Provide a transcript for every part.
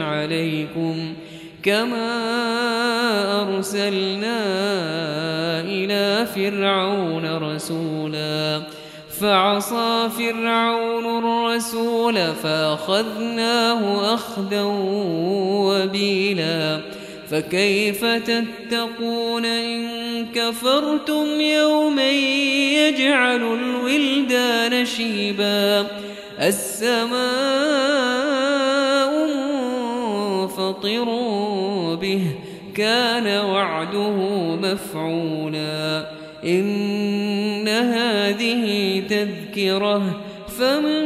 عليكم كما أرسلنا إلى فرعون رسولا. فعصى فرعون الرسول فأخذناه أخذا وبيلا. فكيف تتقون إن كفرتم يوما يجعل الولدان شيبا. السماء منفطر به كان وعده مفعولا. إن هذه تذكرة فمن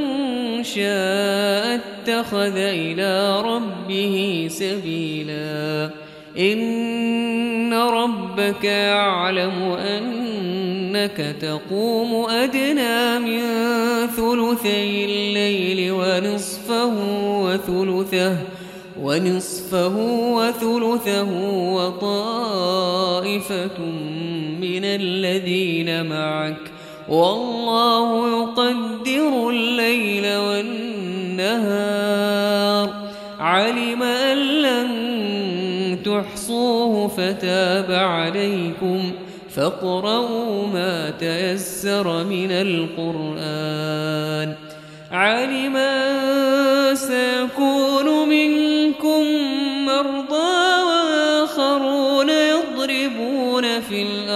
شاء اتخذ إلى ربه سبيلا. إن ربك يعلم أنك تقوم أدنى من ثلثي الليل ونصفه وثلثه ونصفه وثلثه وطائفة من الذين معك والله يقدر الليل والنهار علم أن لن تحصوه فتاب عليكم فاقرؤوا ما تيسر من القرآن علم أن سيكون